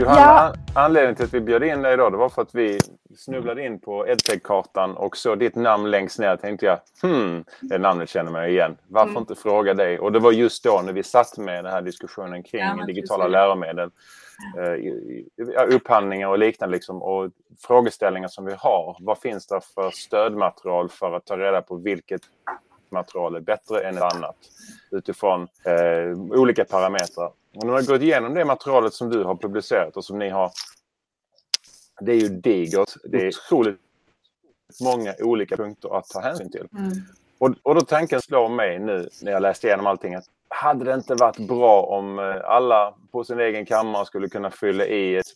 Johanna, ja. anledningen till att vi bjöd in dig idag det var för att vi snubblade in på edtech-kartan och så ditt namn längst ner tänkte jag hmm, det namnet känner man igen. Varför mm. inte fråga dig? Och det var just då när vi satt med den här diskussionen kring ja, digitala läromedel, eh, upphandlingar och liknande liksom, och frågeställningar som vi har. Vad finns det för stödmaterial för att ta reda på vilket material är bättre än ett annat utifrån eh, olika parametrar. Och när man gått igenom det materialet som du har publicerat och som ni har. Det är ju digert. Det är otroligt många olika punkter att ta hänsyn till. Mm. Och, och då tanken slår mig nu när jag läste igenom allting att hade det inte varit bra om eh, alla på sin egen kammare skulle kunna fylla i ett...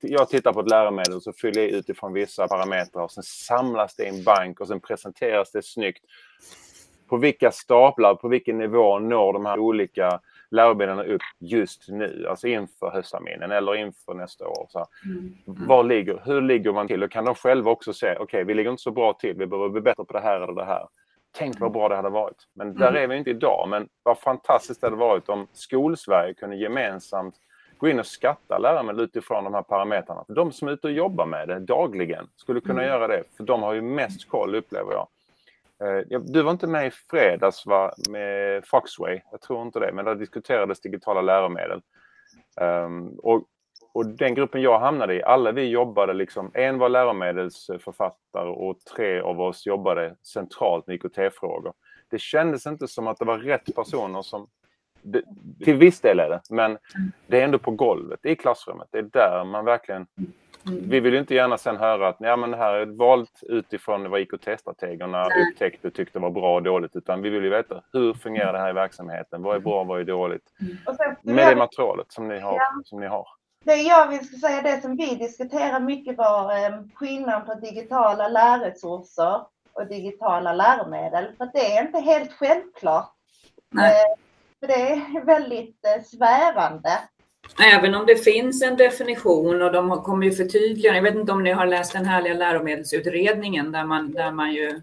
Jag tittar på ett läromedel och så fyller jag utifrån vissa parametrar och sen samlas det i en bank och sen presenteras det snyggt. På vilka staplar, på vilken nivå når de här olika läromedlen upp just nu, alltså inför höstterminen eller inför nästa år. Så, mm. Var ligger, hur ligger man till? Och kan de själva också se, okej, okay, vi ligger inte så bra till, vi behöver bli bättre på det här eller det här. Tänk vad bra det hade varit. Men mm. där är vi inte idag. Men vad fantastiskt det hade varit om Skolsverige kunde gemensamt gå in och skatta läromedel utifrån de här parametrarna. de som är ute och jobbar med det dagligen skulle kunna mm. göra det, för de har ju mest koll upplever jag. Eh, du var inte med i fredags va? med Foxway, jag tror inte det, men där diskuterades digitala läromedel. Um, och, och den gruppen jag hamnade i, alla vi jobbade liksom, en var läromedelsförfattare och tre av oss jobbade centralt med IKT-frågor. Det kändes inte som att det var rätt personer som det, till viss del är det, men det är ändå på golvet i klassrummet. Det är där man verkligen Mm. Vi vill ju inte gärna sen höra att ja, men det här är valt utifrån vad IKT-strategerna upptäckte och tyckte var bra och dåligt, utan vi vill ju veta hur fungerar det här i verksamheten? Vad är bra, vad är dåligt? Mm. Med det materialet som ni har. Ja. Som ni har. Det jag vill säga, det som vi diskuterar mycket var eh, skillnaden på digitala lärresurser och digitala läromedel. För det är inte helt självklart. Nej. Eh, för det är väldigt eh, svävande. Även om det finns en definition och de kommer ju förtydliga. Jag vet inte om ni har läst den härliga läromedelsutredningen där man, där man ju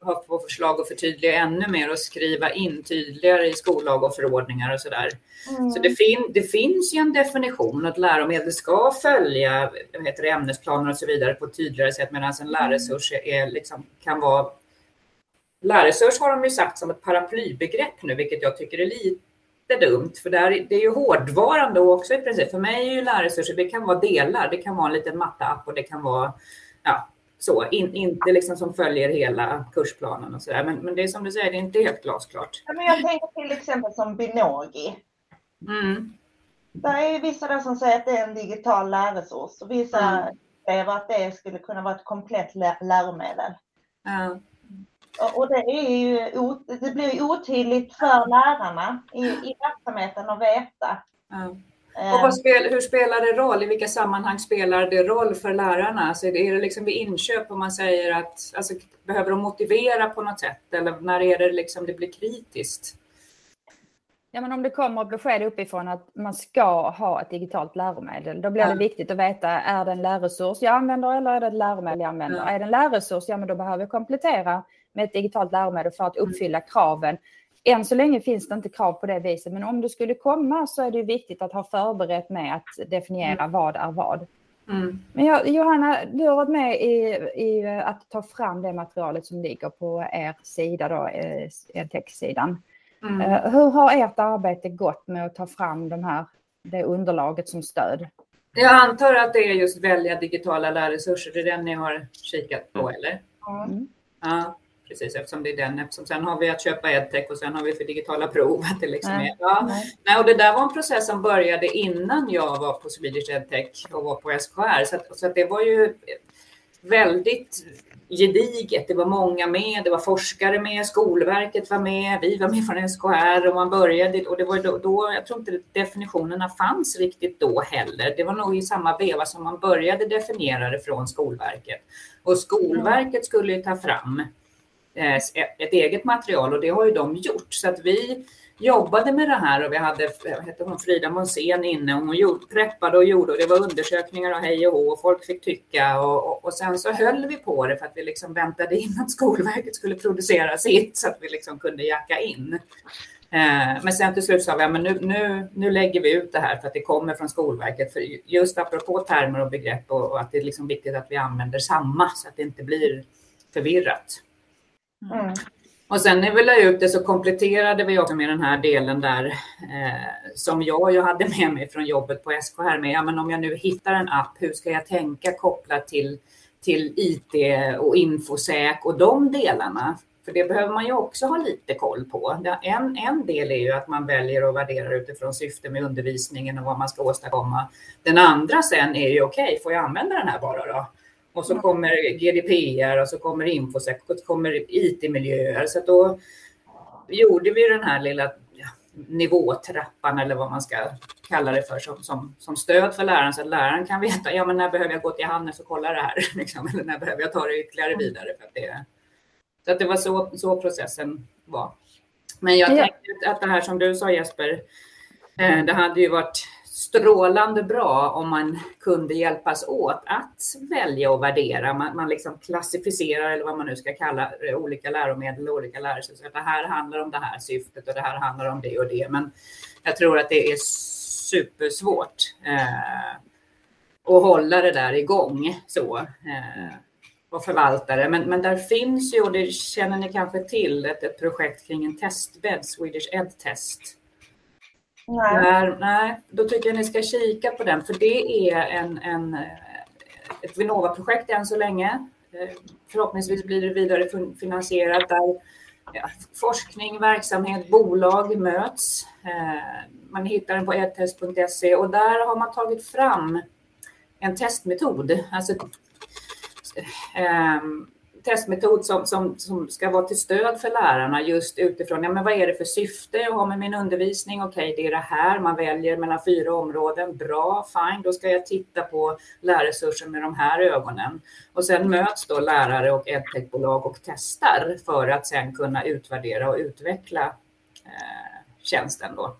har på förslag att förtydliga ännu mer och skriva in tydligare i skollag och förordningar och sådär. Mm. Så det, fin det finns ju en definition att läromedel ska följa heter det, ämnesplaner och så vidare på ett tydligare sätt medan en lärresurs är, liksom, kan vara Lärresurs har de ju sagt som ett paraplybegrepp nu, vilket jag tycker är lite dumt, för det är, det är ju hårdvarande också i princip. För mig är ju lärresurser, det kan vara delar, det kan vara en liten matte-app och det kan vara ja, så, in, inte liksom som följer hela kursplanen och så där. Men, men det är som du säger, det är inte helt glasklart. Ja, men jag tänker till exempel som Binogi. Mm. Där är ju vissa där som säger att det är en digital lärresurs och vissa mm. säger att det skulle kunna vara ett komplett läromedel. Ja. Och det, är ju, det blir otydligt för lärarna i, i verksamheten att veta. Ja. Och vad spel, hur spelar det roll? I vilka sammanhang spelar det roll för lärarna? Alltså är det liksom vid inköp om man säger att alltså, behöver de motivera på något sätt? Eller när är det liksom det blir kritiskt? Ja, men om det kommer besked uppifrån att man ska ha ett digitalt läromedel, då blir det viktigt att veta, är det en lärresurs jag använder eller är det ett läromedel jag använder? Ja. Är det en lärresurs, ja men då behöver jag komplettera med ett digitalt läromedel för att mm. uppfylla kraven. Än så länge finns det inte krav på det viset, men om det skulle komma så är det viktigt att ha förberett med att definiera mm. vad är vad. Mm. Men jag, Johanna, du har varit med i, i, att ta fram det materialet som ligger på er sida, då, eh, edtech-sidan. Mm. Uh, hur har ert arbete gått med att ta fram de här, det underlaget som stöd? Jag antar att det är just välja digitala lärresurser, det är den ni har kikat på, mm. eller? Mm. Ja precis eftersom det är den. Eftersom sen har vi att köpa edtech och sen har vi för digitala prov. Att det liksom nej, ja. nej. och det där var en process som började innan jag var på Swedish Edtech och var på SKR. Så, att, så att det var ju väldigt gediget. Det var många med, det var forskare med, Skolverket var med, vi var med från SKR och man började och det var då, då jag tror inte definitionerna fanns riktigt då heller. Det var nog i samma veva som man började definiera det från Skolverket. Och Skolverket skulle ju ta fram Eh, e- ett eget material och det har ju de gjort. Så att vi jobbade med det här och vi hade heter hon, Frida Monsén inne och hon gjorde, preppade och gjorde och det var undersökningar och hej och hå och folk fick tycka och, och, och, sen så höll vi på det för att vi liksom väntade in att Skolverket skulle producera sitt så att vi liksom kunde jacka in. Eh, men sen till slut sa vi, ja, nu, nu, nu lägger vi ut det här för att det kommer från Skolverket. För just apropå termer och begrepp och, och att det är liksom viktigt att vi använder samma så att det inte blir förvirrat. Mm. Och när vi la ut det så kompletterade vi också med den här delen där eh, som jag ju hade med mig från jobbet på SKR med. Ja, men om jag nu hittar en app, hur ska jag tänka kopplat till, till IT och infosäk och de delarna? För det behöver man ju också ha lite koll på. En, en del är ju att man väljer och värderar utifrån syfte med undervisningen och vad man ska åstadkomma. Den andra sen är ju okej, okay, får jag använda den här bara då? Och så kommer GDPR och så kommer Infosec och så kommer IT-miljöer. Så då gjorde vi den här lilla nivåtrappan eller vad man ska kalla det för som, som, som stöd för läraren så att läraren kan veta ja, men när behöver jag gå till Hannes och kolla det här? Liksom, eller när behöver jag ta det ytterligare vidare? För att det, så att det var så, så processen var. Men jag ja. tänkte att det här som du sa Jesper, eh, det hade ju varit strålande bra om man kunde hjälpas åt att välja och värdera. Man, man liksom klassificerar eller vad man nu ska kalla olika läromedel och olika lärare. det här handlar om det här syftet och det här handlar om det och det. Men jag tror att det är supersvårt eh, att hålla det där igång så. Eh, och förvalta det. Men, men där finns ju, och det känner ni kanske till, ett, ett projekt kring en testbädd, Swedish Ed Test Nej. Där, nej, då tycker jag ni ska kika på den, för det är en, en, eh, ett Vinnova-projekt än så länge. Eh, förhoppningsvis blir det vidare finansierat där ja, forskning, verksamhet, bolag möts. Eh, man hittar den på edtest.se och där har man tagit fram en testmetod. Alltså, um, testmetod som, som, som ska vara till stöd för lärarna just utifrån, ja men vad är det för syfte jag har med min undervisning? Okej, okay, det är det här, man väljer mellan fyra områden. Bra, fine, då ska jag titta på lärresurser med de här ögonen. Och sen möts då lärare och edtechbolag och testar för att sen kunna utvärdera och utveckla eh, tjänsten då.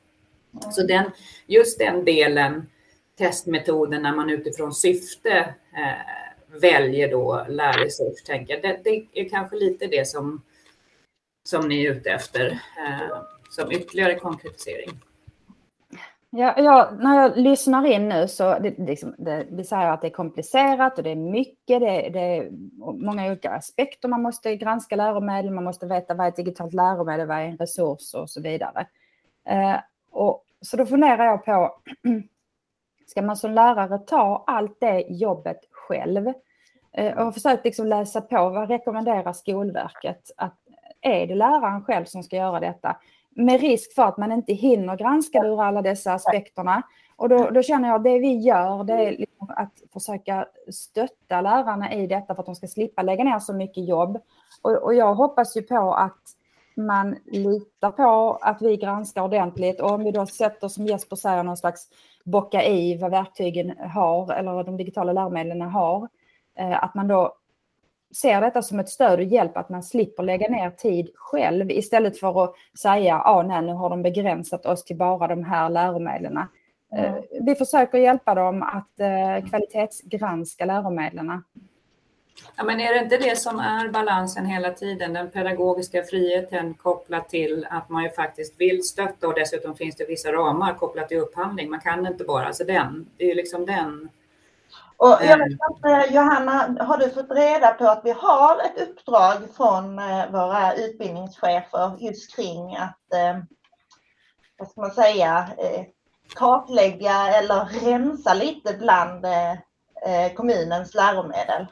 Så den, just den delen, testmetoden när man utifrån syfte eh, väljer då lärresurs, tänker jag. Det, det, är kanske lite det som, som ni är ute efter eh, som ytterligare konkretisering. Ja, ja, när jag lyssnar in nu så det, liksom, det, vi säger att det är komplicerat och det är mycket, det, det är många olika aspekter man måste granska läromedel, man måste veta vad är ett digitalt läromedel, vad är en resurs och så vidare. Eh, och, så då funderar jag på, ska man som lärare ta allt det jobbet själv. Jag och har försökt liksom läsa på vad rekommenderar Skolverket? Att är det läraren själv som ska göra detta? Med risk för att man inte hinner granska ur alla dessa aspekterna. Och då, då känner jag att det vi gör det är liksom att försöka stötta lärarna i detta för att de ska slippa lägga ner så mycket jobb. Och, och jag hoppas ju på att man litar på att vi granskar ordentligt och om vi då sätter som Jesper säger någon slags bocka i vad verktygen har eller vad de digitala läromedlen har. Eh, att man då ser detta som ett stöd och hjälp att man slipper lägga ner tid själv istället för att säga att ah, nej, nu har de begränsat oss till bara de här läromedlen. Mm. Vi försöker hjälpa dem att eh, kvalitetsgranska läromedlen. Ja, men är det inte det som är balansen hela tiden? Den pedagogiska friheten kopplat till att man ju faktiskt vill stötta och dessutom finns det vissa ramar kopplat till upphandling. Man kan inte bara, alltså den, det är ju liksom den. Och jag vet inte, Johanna, har du fått reda på att vi har ett uppdrag från eh, våra utbildningschefer just kring att, eh, vad ska man säga, eh, kartlägga eller rensa lite bland kommunens läromedel?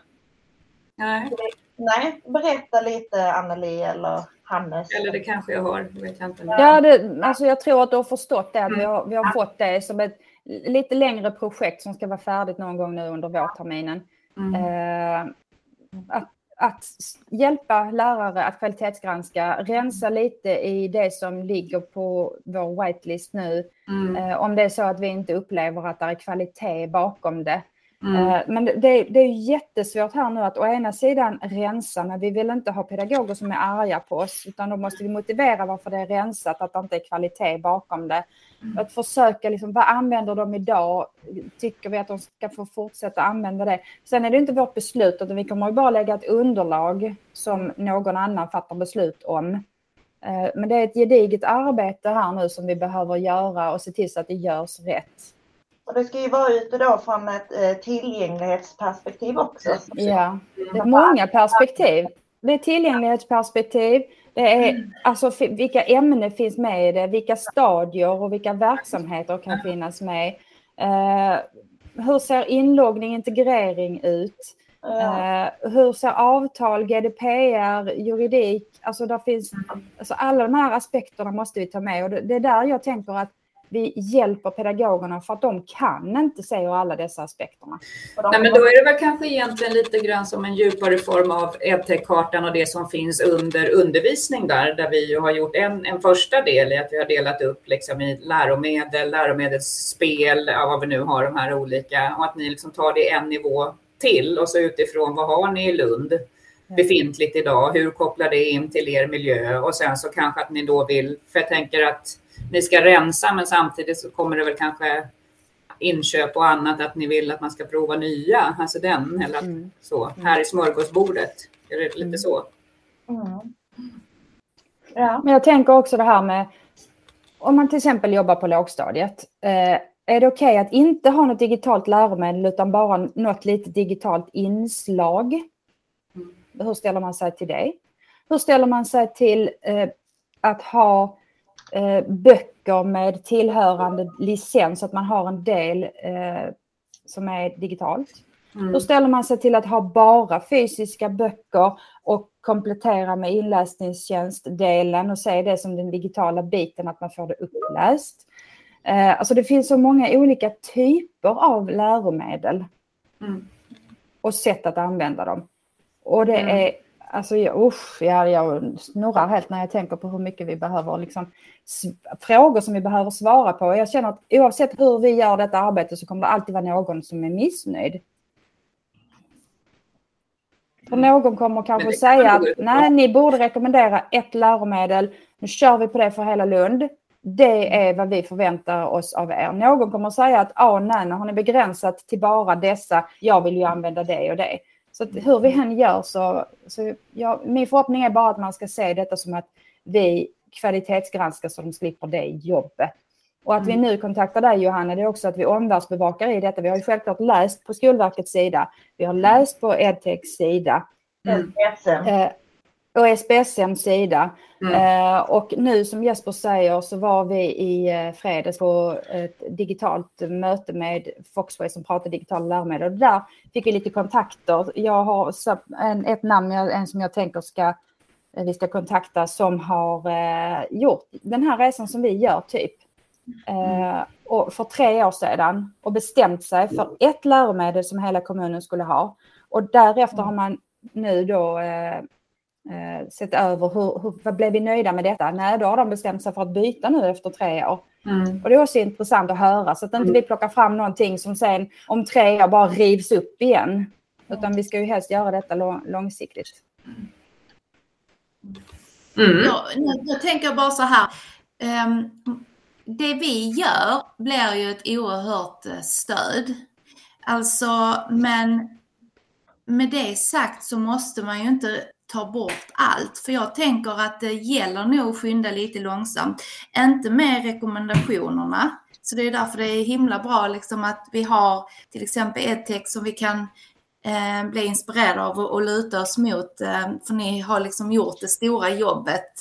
Nej. Nej, berätta lite Anneli eller Hannes. Eller det kanske jag har, det vet jag inte. Ja, det, alltså jag tror att du har förstått det, att vi har, vi har fått det som ett lite längre projekt som ska vara färdigt någon gång nu under vårterminen. Mm. Eh, att, att hjälpa lärare att kvalitetsgranska, rensa lite i det som ligger på vår whitelist nu. Mm. Eh, om det är så att vi inte upplever att det är kvalitet bakom det. Mm. Eh, men det, det, är jättesvårt här nu att å ena sidan rensa, men vi vill inte ha pedagoger som är arga på oss, utan då måste vi motivera varför det är rensat, att det inte är kvalitet bakom det. Mm. Att försöka, liksom, vad använder de idag? Tycker vi att de ska få fortsätta använda det? Sen är det inte vårt beslut, utan vi kommer ju bara lägga ett underlag som någon annan fattar beslut om. Eh, men det är ett gediget arbete här nu som vi behöver göra och se till så att det görs rätt. Och det ska ju vara ute då från ett eh, tillgänglighetsperspektiv också. Ja, det är många perspektiv. Det är tillgänglighetsperspektiv, det är alltså vilka ämnen finns med i det, vilka stadier och vilka verksamheter kan finnas med. Eh, hur ser inloggning, integrering ut? Ja. Eh, hur ser avtal, GDPR, juridik, alltså där finns, alltså alla de här aspekterna måste vi ta med och det är där jag tänker att vi hjälper pedagogerna för att de kan inte se alla dessa aspekterna. Nej, men då är det väl kanske egentligen lite grann som en djupare form av edtech-kartan och det som finns under undervisning där, där vi har gjort en, en första del i att vi har delat upp liksom i läromedel, läromedelsspel, ja, vad vi nu har de här olika och att ni liksom tar det en nivå till och så utifrån vad har ni i Lund befintligt idag? Hur kopplar det in till er miljö? Och sen så kanske att ni då vill, för jag tänker att ni ska rensa men samtidigt så kommer det väl kanske inköp och annat att ni vill att man ska prova nya, alltså den eller mm. så, här i smörgåsbordet. Är det lite mm. så? Mm. Ja. Men jag tänker också det här med om man till exempel jobbar på lågstadiet. Eh, är det okej okay att inte ha något digitalt läromedel utan bara något litet digitalt inslag? Mm. Hur ställer man sig till det? Hur ställer man sig till eh, att ha eh, böcker med tillhörande licens, så att man har en del eh, som är digitalt. Mm. Då ställer man sig till att ha bara fysiska böcker och komplettera med inläsningstjänstdelen och se det som den digitala biten, att man får det uppläst. Eh, alltså det finns så många olika typer av läromedel mm. och sätt att använda dem. Och det mm. är Alltså usch, ja, jag snurrar helt när jag tänker på hur mycket vi behöver, liksom, frågor som vi behöver svara på. Jag känner att oavsett hur vi gör detta arbete så kommer det alltid vara någon som är missnöjd. För mm. någon kommer kanske säga att nej, ni borde rekommendera ett läromedel. Nu kör vi på det för hela Lund. Det är vad vi förväntar oss av er. Någon kommer säga att ah, nej, nu har ni begränsat till bara dessa. Jag vill ju använda det och det. Så hur vi än gör så, så ja, min förhoppning är bara att man ska se detta som att vi kvalitetsgranskar så de slipper det jobbet. Och att mm. vi nu kontaktar dig Johanna, det är också att vi omvärldsbevakar i detta. Vi har ju självklart läst på Skolverkets sida. Vi har läst på Edtechs sida. Mm. Eh, och SPSMs sida. Mm. Eh, och nu som Jesper säger så var vi i eh, fredags på ett digitalt möte med Foxway som pratar digitala läromedel. Och där fick vi lite kontakter. Jag har en, ett namn en som jag tänker ska eh, vi ska kontakta som har gjort den här resan som vi gör typ. Eh, och för tre år sedan och bestämt sig för ett läromedel som hela kommunen skulle ha. Och därefter har man nu då eh, sett över hur, hur, vad blev vi nöjda med detta? Nej, då har de bestämt sig för att byta nu efter tre år. Mm. Och det är också intressant att höra så att inte vi plockar fram någonting som sen om tre år bara rivs upp igen. Utan vi ska ju helst göra detta långsiktigt. Mm. Jag, jag tänker bara så här. Um, det vi gör blir ju ett oerhört eh, stöd. Alltså, men med det sagt så måste man ju inte ta bort allt. För jag tänker att det gäller nog att skynda lite långsamt. Inte med rekommendationerna. Så det är därför det är himla bra liksom att vi har till exempel edtech som vi kan eh, bli inspirerade av och, och luta oss mot. Eh, för ni har liksom gjort det stora jobbet.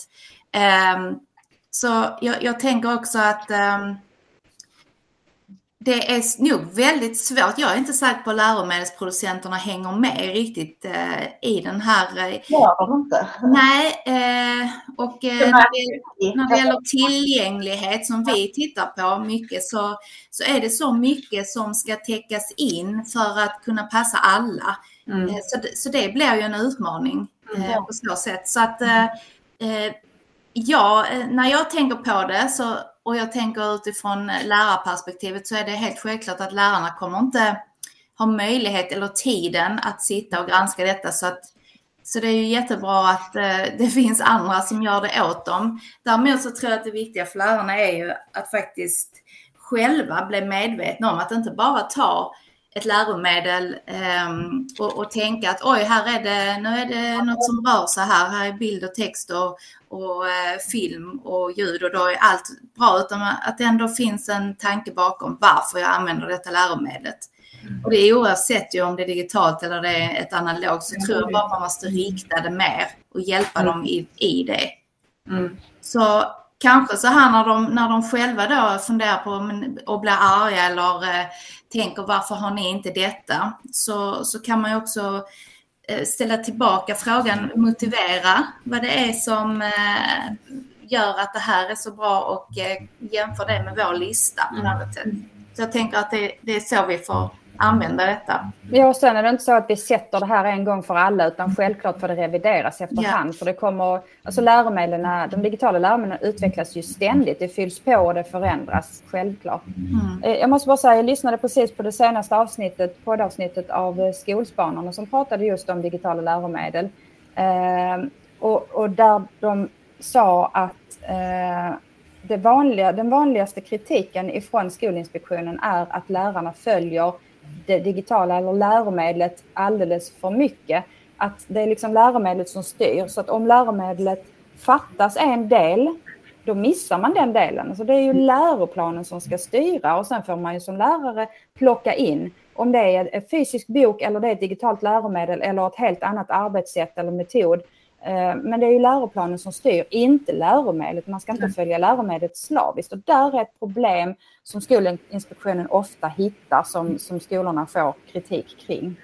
Eh, så jag, jag, tänker också att eh, det är nog väldigt svårt. Jag är inte säker på att läromedelsproducenterna hänger med riktigt eh, i den här... Eh, Gör de inte? Nej, eh, och eh, när, det, när det gäller tillgänglighet som vi tittar på mycket så, så är det så mycket som ska täckas in för att kunna passa alla. Mm. Eh, så, så det blir ju en utmaning eh, mm. på så sätt. Så att ja, när jag tänker på det så och jag tänker utifrån eh, lärarperspektivet så är det helt självklart att lärarna kommer inte ha möjlighet eller tiden att sitta och granska detta. Så, att, så det är ju jättebra att eh, det finns andra som gör det åt dem. Däremot så tror jag att det viktiga för lärarna är ju att faktiskt själva bli medvetna om att inte bara ta ett läromedel um, och, och, tänka att oj, här är det, nu är det något som rör sig här. Här är bild och text och, och uh, film och ljud och då är allt bra. Utan att det ändå finns en tanke bakom varför jag använder detta läromedlet. Mm. Och det är oavsett ju om det är digitalt eller det är ett analogt så tror jag bara man måste rikta det mer och hjälpa mm. dem i, i det. Mm. Så kanske så här när de, när de själva då funderar på och blir arga eller eh, tänker varför har ni inte detta? Så, så kan man ju också eh, ställa tillbaka frågan, motivera vad det är som eh, gör att det här är så bra och eh, jämför det med vår lista. Mm. Så jag tänker att det, det är så vi får använda detta. Ja, och sen är det inte så att vi sätter det här en gång för alla, utan självklart får det revideras efterhand. Ja. För det kommer, alltså läromedlen, de digitala läromedlen utvecklas ju ständigt. Det fylls på och det förändras, självklart. Mm. Eh, jag måste bara säga, jag lyssnade precis på det senaste avsnittet, poddavsnittet av eh, Skolspanarna som pratade just om digitala läromedel. Eh, och, och, där de sa att eh, vanliga, den vanligaste kritiken ifrån Skolinspektionen är att lärarna följer det digitala eller läromedlet alldeles för mycket. Att det är liksom läromedlet som styr. Så att om läromedlet fattas en del, då missar man den delen. Så det är ju läroplanen som ska styra och sen får man ju som lärare plocka in om det är en fysisk bok eller det är ett digitalt läromedel eller ett helt annat arbetssätt eller metod men det är ju läroplanen som styr, inte läromedlet. Man ska inte följa läromedlet slaviskt. Och där är ett problem som Skolinspektionen ofta hittar som, som skolorna får kritik kring.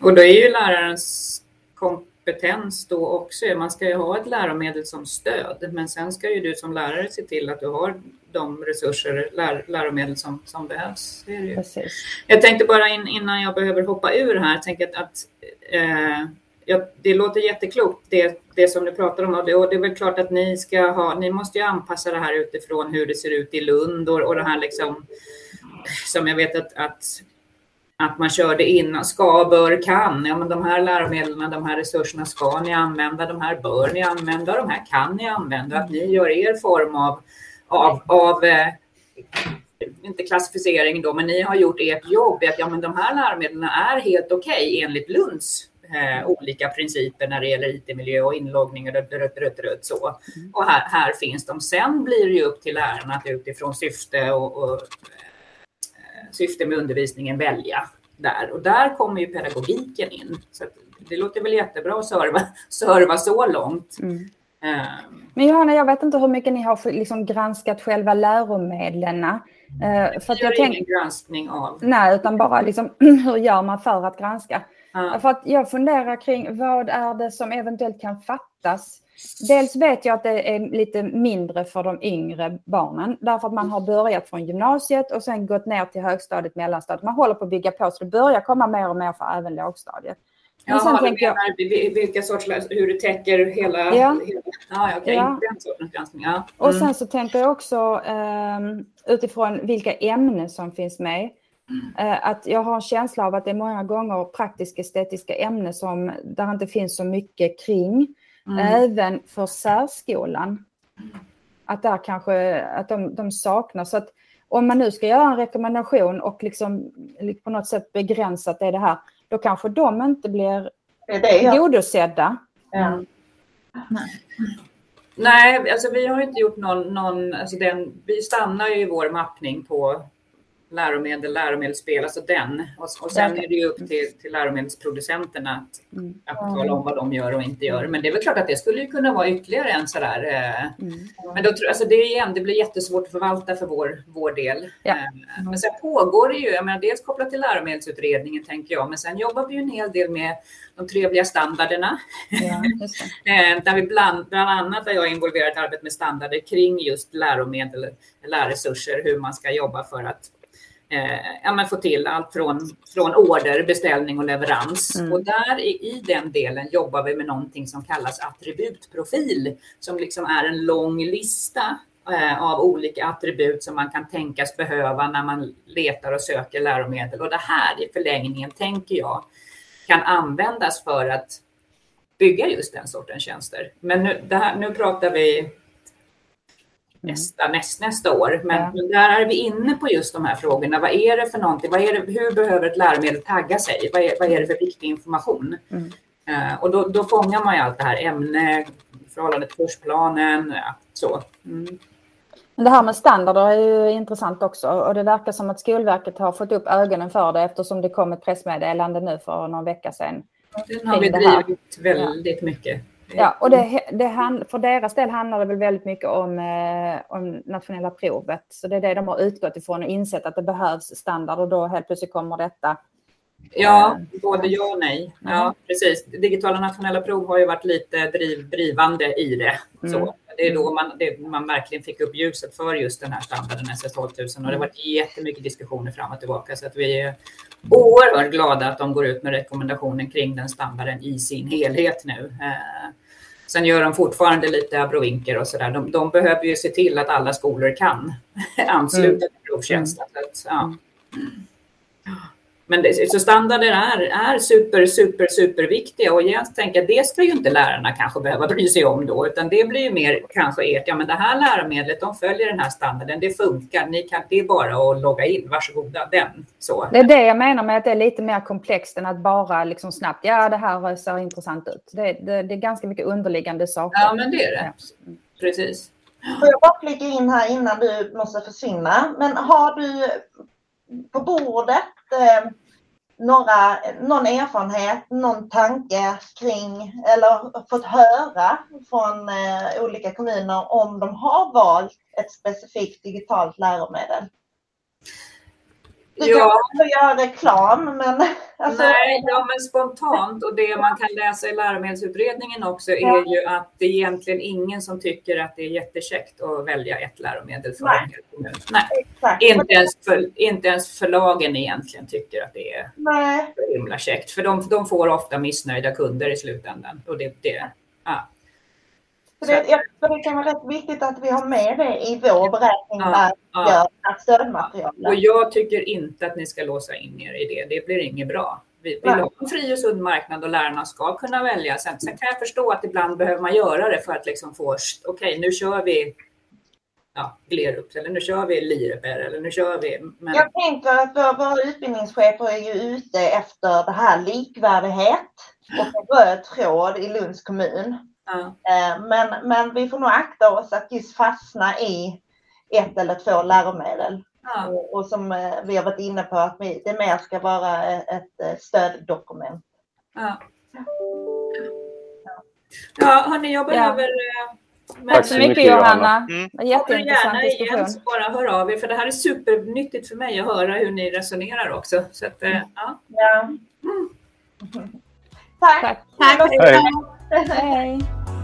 Och då är ju lärarens kompetens då också, man ska ju ha ett läromedel som stöd, men sen ska ju du som lärare se till att du har de resurser, lär, läromedel som, som behövs. Precis. Jag tänkte bara in, innan jag behöver hoppa ur här, tänker att, att eh, ja, det låter jätteklokt det, det som du pratar om och det, och det är väl klart att ni ska ha, ni måste ju anpassa det här utifrån hur det ser ut i Lund och, och det här liksom som jag vet att, att, att man körde innan, ska, bör, kan. Ja, men de här läromedlen, de här resurserna ska ni använda, de här bör ni använda, de här kan ni använda. Att ni gör er form av, av, av eh, inte klassificering då, men ni har gjort ert jobb i att ja, men de här läromedlen är helt okej okay, enligt Lunds eh, olika principer när det gäller IT-miljö och inloggning och rött, rött, rött, rött, så. Mm. Och här, här finns de. Sen blir det ju upp till lärarna att utifrån syfte och, och eh, syfte med undervisningen välja där. Och där kommer ju pedagogiken in. Så det låter väl jättebra att serva, serva så långt. Mm. Um, Men Johanna, jag vet inte hur mycket ni har liksom granskat själva läromedlen. Uh, för att jag tänk... ingen granskning av. Nej, utan bara liksom, hur gör man för att granska? Ja. För att jag funderar kring vad är det som eventuellt kan fattas? Dels vet jag att det är lite mindre för de yngre barnen därför att man har börjat från gymnasiet och sen gått ner till högstadiet, mellanstadiet. Man håller på att bygga på så det börjar komma mer och mer för även lågstadiet. Men Jaha, sen du menar jag, vilka sorts, hur du täcker hela... Ja, hela, ah, okay. ja. den sortens granskning. Ja. Mm. Och sen så tänker jag också um, utifrån vilka ämnen som finns med. Eh, att jag har en känsla av att det är många gånger praktiska estetiska ämnen som där inte finns så mycket kring. Mm. Även för särskolan. Att där kanske att de, de saknar. Så att om man nu ska göra en rekommendation och liksom på något sätt begränsa att det är det här, då kanske de inte blir tillgodosedda. Ja. Mm. Nej, alltså vi har inte gjort någon, någon alltså den, vi stannar ju i vår mappning på läromedel, läromedelsspel, alltså den. Och, och sen är det ju upp till, till läromedelsproducenterna att, mm. att tala om vad de gör och inte gör. Men det är väl klart att det skulle kunna vara ytterligare en sådär. Eh, mm. Men då, alltså det, igen, det blir jättesvårt att förvalta för vår, vår del. Ja. Eh, men sen pågår det ju, jag menar, dels kopplat till läromedelsutredningen tänker jag, men sen jobbar vi ju en hel del med de trevliga standarderna. Ja, eh, där vi bland, bland annat har jag involverat arbete med standarder kring just läromedel, lärresurser, hur man ska jobba för att ja, men få till allt från, från order, beställning och leverans. Mm. Och där i, i den delen jobbar vi med någonting som kallas attributprofil, som liksom är en lång lista eh, av olika attribut som man kan tänkas behöva när man letar och söker läromedel. Och det här i förlängningen, tänker jag, kan användas för att bygga just den sortens tjänster. Men nu, här, nu pratar vi nästa, näst, nästa år. Men, ja. men, där är vi inne på just de här frågorna. Vad är det för någonting? Vad är det, hur behöver ett läromedel tagga sig? Vad är, vad är det för viktig information? Mm. Uh, och då, då fångar man ju allt det här ämne, förhållande till kursplanen, ja, så. Mm. Men det här med standarder är ju intressant också och det verkar som att Skolverket har fått upp ögonen för det eftersom det kom ett pressmeddelande nu för någon vecka sedan. Den har vi drivit väldigt ja. mycket. Ja, och det, det, för deras del handlar det väl väldigt mycket om, eh, om nationella provet. Så det är det de har utgått ifrån och insett att det behövs standard och då helt plötsligt kommer detta. Ja, eh, både ja och nej. Ja, precis. Digitala nationella prov har ju varit lite driv, drivande i det. Så. Mm. Det är då man, det, man verkligen fick upp ljuset för just den här standarden SS 12 000 och det har varit jättemycket diskussioner fram och tillbaka så att vi är oerhört glada att de går ut med rekommendationen kring den standarden i sin helhet nu. Eh, sen gör de fortfarande lite abrovinker och så där. De, de, behöver ju se till att alla skolor kan ansluta mm. till provtjänsten. Mm. Ja. Men det, så standarder är, är super, super, super viktiga och jag tänker att det ska ju inte lärarna kanske behöva bry sig om då, utan det blir ju mer kanske ert, ja men det här läromedlet, de följer den här standarden, det funkar, ni kan, det är bara att logga in, varsågoda, den. Så. Det är det jag menar med att det är lite mer komplext än att bara liksom snabbt, ja det här ser intressant ut. Det, det, det är ganska mycket underliggande saker. Ja, men det är det. Precis. Får jag bara flika in här innan du måste försvinna, men har du på bordet eh, några, någon erfarenhet, någon tanke kring eller fått höra från eh, olika kommuner om de har valt ett specifikt digitalt läromedel? Du ja. kan göra reklam, men... Alltså... Nej, ja, men spontant och det man kan läsa i läromedelsutredningen också är ja. ju att det är egentligen ingen som tycker att det är jättekäckt att välja ett läromedel för Nej. en kommun. Nej, inte ens, för, inte ens förlagen egentligen tycker att det är Nej. himla käckt. För de, de får ofta missnöjda kunder i slutändan. Och det, det, ja. Det, jag, det kan vara rätt viktigt att vi har med det i vår beräkning ja, ja. stödmaterial. Och jag tycker inte att ni ska låsa in er i det. Det blir inget bra. Vi vill ha en fri och sund marknad och lärarna ska kunna välja. Sen, sen kan jag förstå att ibland behöver man göra det för att liksom få, okej okay, nu kör vi ja, Glerups eller nu kör vi Lireper eller nu kör vi. Men... Jag tänker att våra utbildningschefer är ju ute efter det här likvärdighet och en röd tråd i Lunds kommun. Eh, men, men vi får nog akta oss att just fastna i ett eller två läromedel. Ja. Och, och, som eh, vi har varit inne på att vi, det mer ska vara ett eh, stöddokument. Ja, ja hörni, jag behöver men, Tack så mycket Johanna. Mm. Jätteintressant diskussion. Igen, så bara hör av er, för det här är supernyttigt för mig att höra hur ni resonerar också. Så att, ja. ja. Mm. Tack. Tack. Tack. Hej. 拜拜。